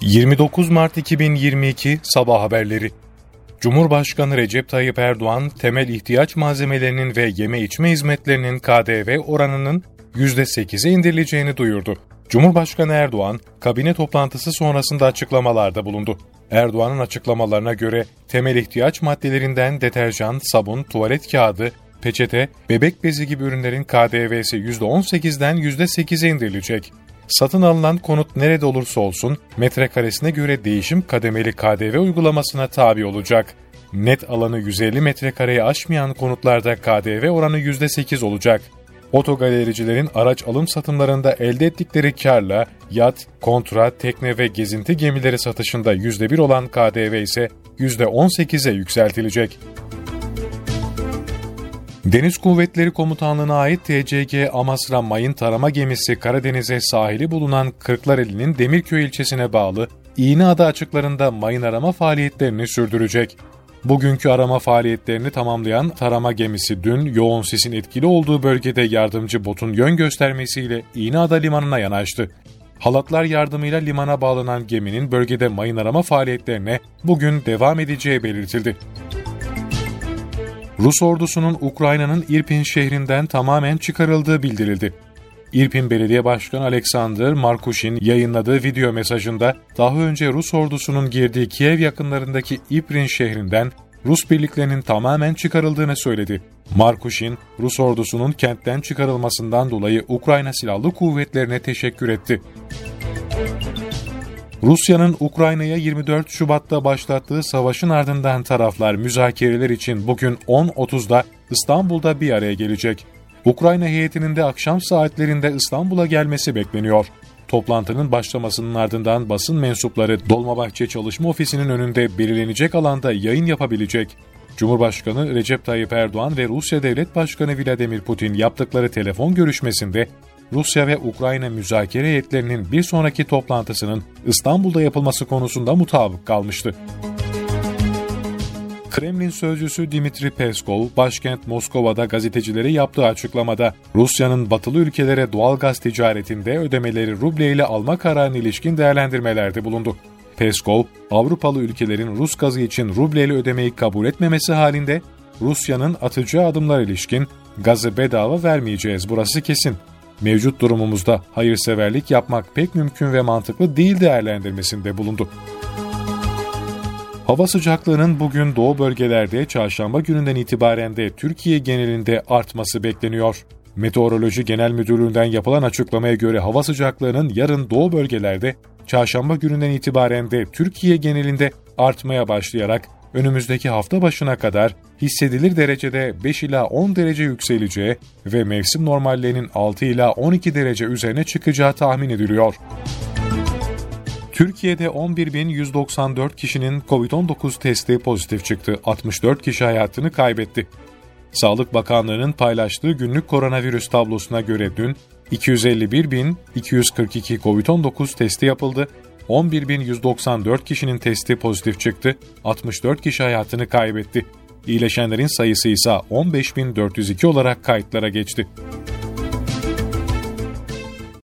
29 Mart 2022 Sabah Haberleri Cumhurbaşkanı Recep Tayyip Erdoğan, temel ihtiyaç malzemelerinin ve yeme içme hizmetlerinin KDV oranının %8'e indirileceğini duyurdu. Cumhurbaşkanı Erdoğan, kabine toplantısı sonrasında açıklamalarda bulundu. Erdoğan'ın açıklamalarına göre temel ihtiyaç maddelerinden deterjan, sabun, tuvalet kağıdı, peçete, bebek bezi gibi ürünlerin KDV'si %18'den %8'e indirilecek. Satın alınan konut nerede olursa olsun metrekaresine göre değişim kademeli KDV uygulamasına tabi olacak. Net alanı 150 metrekareye aşmayan konutlarda KDV oranı %8 olacak. Otogalericilerin araç alım satımlarında elde ettikleri karla yat, kontra, tekne ve gezinti gemileri satışında %1 olan KDV ise %18'e yükseltilecek. Deniz Kuvvetleri Komutanlığı'na ait TCG Amasra Mayın Tarama Gemisi Karadeniz'e sahili bulunan Kırklareli'nin Demirköy ilçesine bağlı İğneada açıklarında mayın arama faaliyetlerini sürdürecek. Bugünkü arama faaliyetlerini tamamlayan tarama gemisi dün yoğun sisin etkili olduğu bölgede yardımcı botun yön göstermesiyle İğneada limanına yanaştı. Halatlar yardımıyla limana bağlanan geminin bölgede mayın arama faaliyetlerine bugün devam edeceği belirtildi. Rus ordusunun Ukrayna'nın İrpin şehrinden tamamen çıkarıldığı bildirildi. İrpin Belediye Başkanı Alexander Markushin yayınladığı video mesajında daha önce Rus ordusunun girdiği Kiev yakınlarındaki İprin şehrinden Rus birliklerinin tamamen çıkarıldığını söyledi. Markushin, Rus ordusunun kentten çıkarılmasından dolayı Ukrayna Silahlı Kuvvetlerine teşekkür etti. Rusya'nın Ukrayna'ya 24 Şubat'ta başlattığı savaşın ardından taraflar müzakereler için bugün 10.30'da İstanbul'da bir araya gelecek. Ukrayna heyetinin de akşam saatlerinde İstanbul'a gelmesi bekleniyor. Toplantının başlamasının ardından basın mensupları Dolmabahçe Çalışma Ofisi'nin önünde belirlenecek alanda yayın yapabilecek. Cumhurbaşkanı Recep Tayyip Erdoğan ve Rusya Devlet Başkanı Vladimir Putin yaptıkları telefon görüşmesinde Rusya ve Ukrayna müzakere heyetlerinin bir sonraki toplantısının İstanbul'da yapılması konusunda mutabık kalmıştı. Kremlin sözcüsü Dimitri Peskov, başkent Moskova'da gazetecilere yaptığı açıklamada Rusya'nın batılı ülkelere doğal gaz ticaretinde ödemeleri ruble ile alma kararına ilişkin değerlendirmelerde bulundu. Peskov, Avrupalı ülkelerin Rus gazı için ruble ile ödemeyi kabul etmemesi halinde Rusya'nın atacağı adımlar ilişkin gazı bedava vermeyeceğiz burası kesin mevcut durumumuzda hayırseverlik yapmak pek mümkün ve mantıklı değil değerlendirmesinde bulundu. Hava sıcaklığının bugün doğu bölgelerde çarşamba gününden itibaren de Türkiye genelinde artması bekleniyor. Meteoroloji Genel Müdürlüğü'nden yapılan açıklamaya göre hava sıcaklığının yarın doğu bölgelerde çarşamba gününden itibaren de Türkiye genelinde artmaya başlayarak önümüzdeki hafta başına kadar hissedilir derecede 5 ila 10 derece yükseleceği ve mevsim normallerinin 6 ila 12 derece üzerine çıkacağı tahmin ediliyor. Türkiye'de 11.194 kişinin COVID-19 testi pozitif çıktı. 64 kişi hayatını kaybetti. Sağlık Bakanlığı'nın paylaştığı günlük koronavirüs tablosuna göre dün 251.242 COVID-19 testi yapıldı 11.194 kişinin testi pozitif çıktı, 64 kişi hayatını kaybetti. İyileşenlerin sayısı ise 15.402 olarak kayıtlara geçti.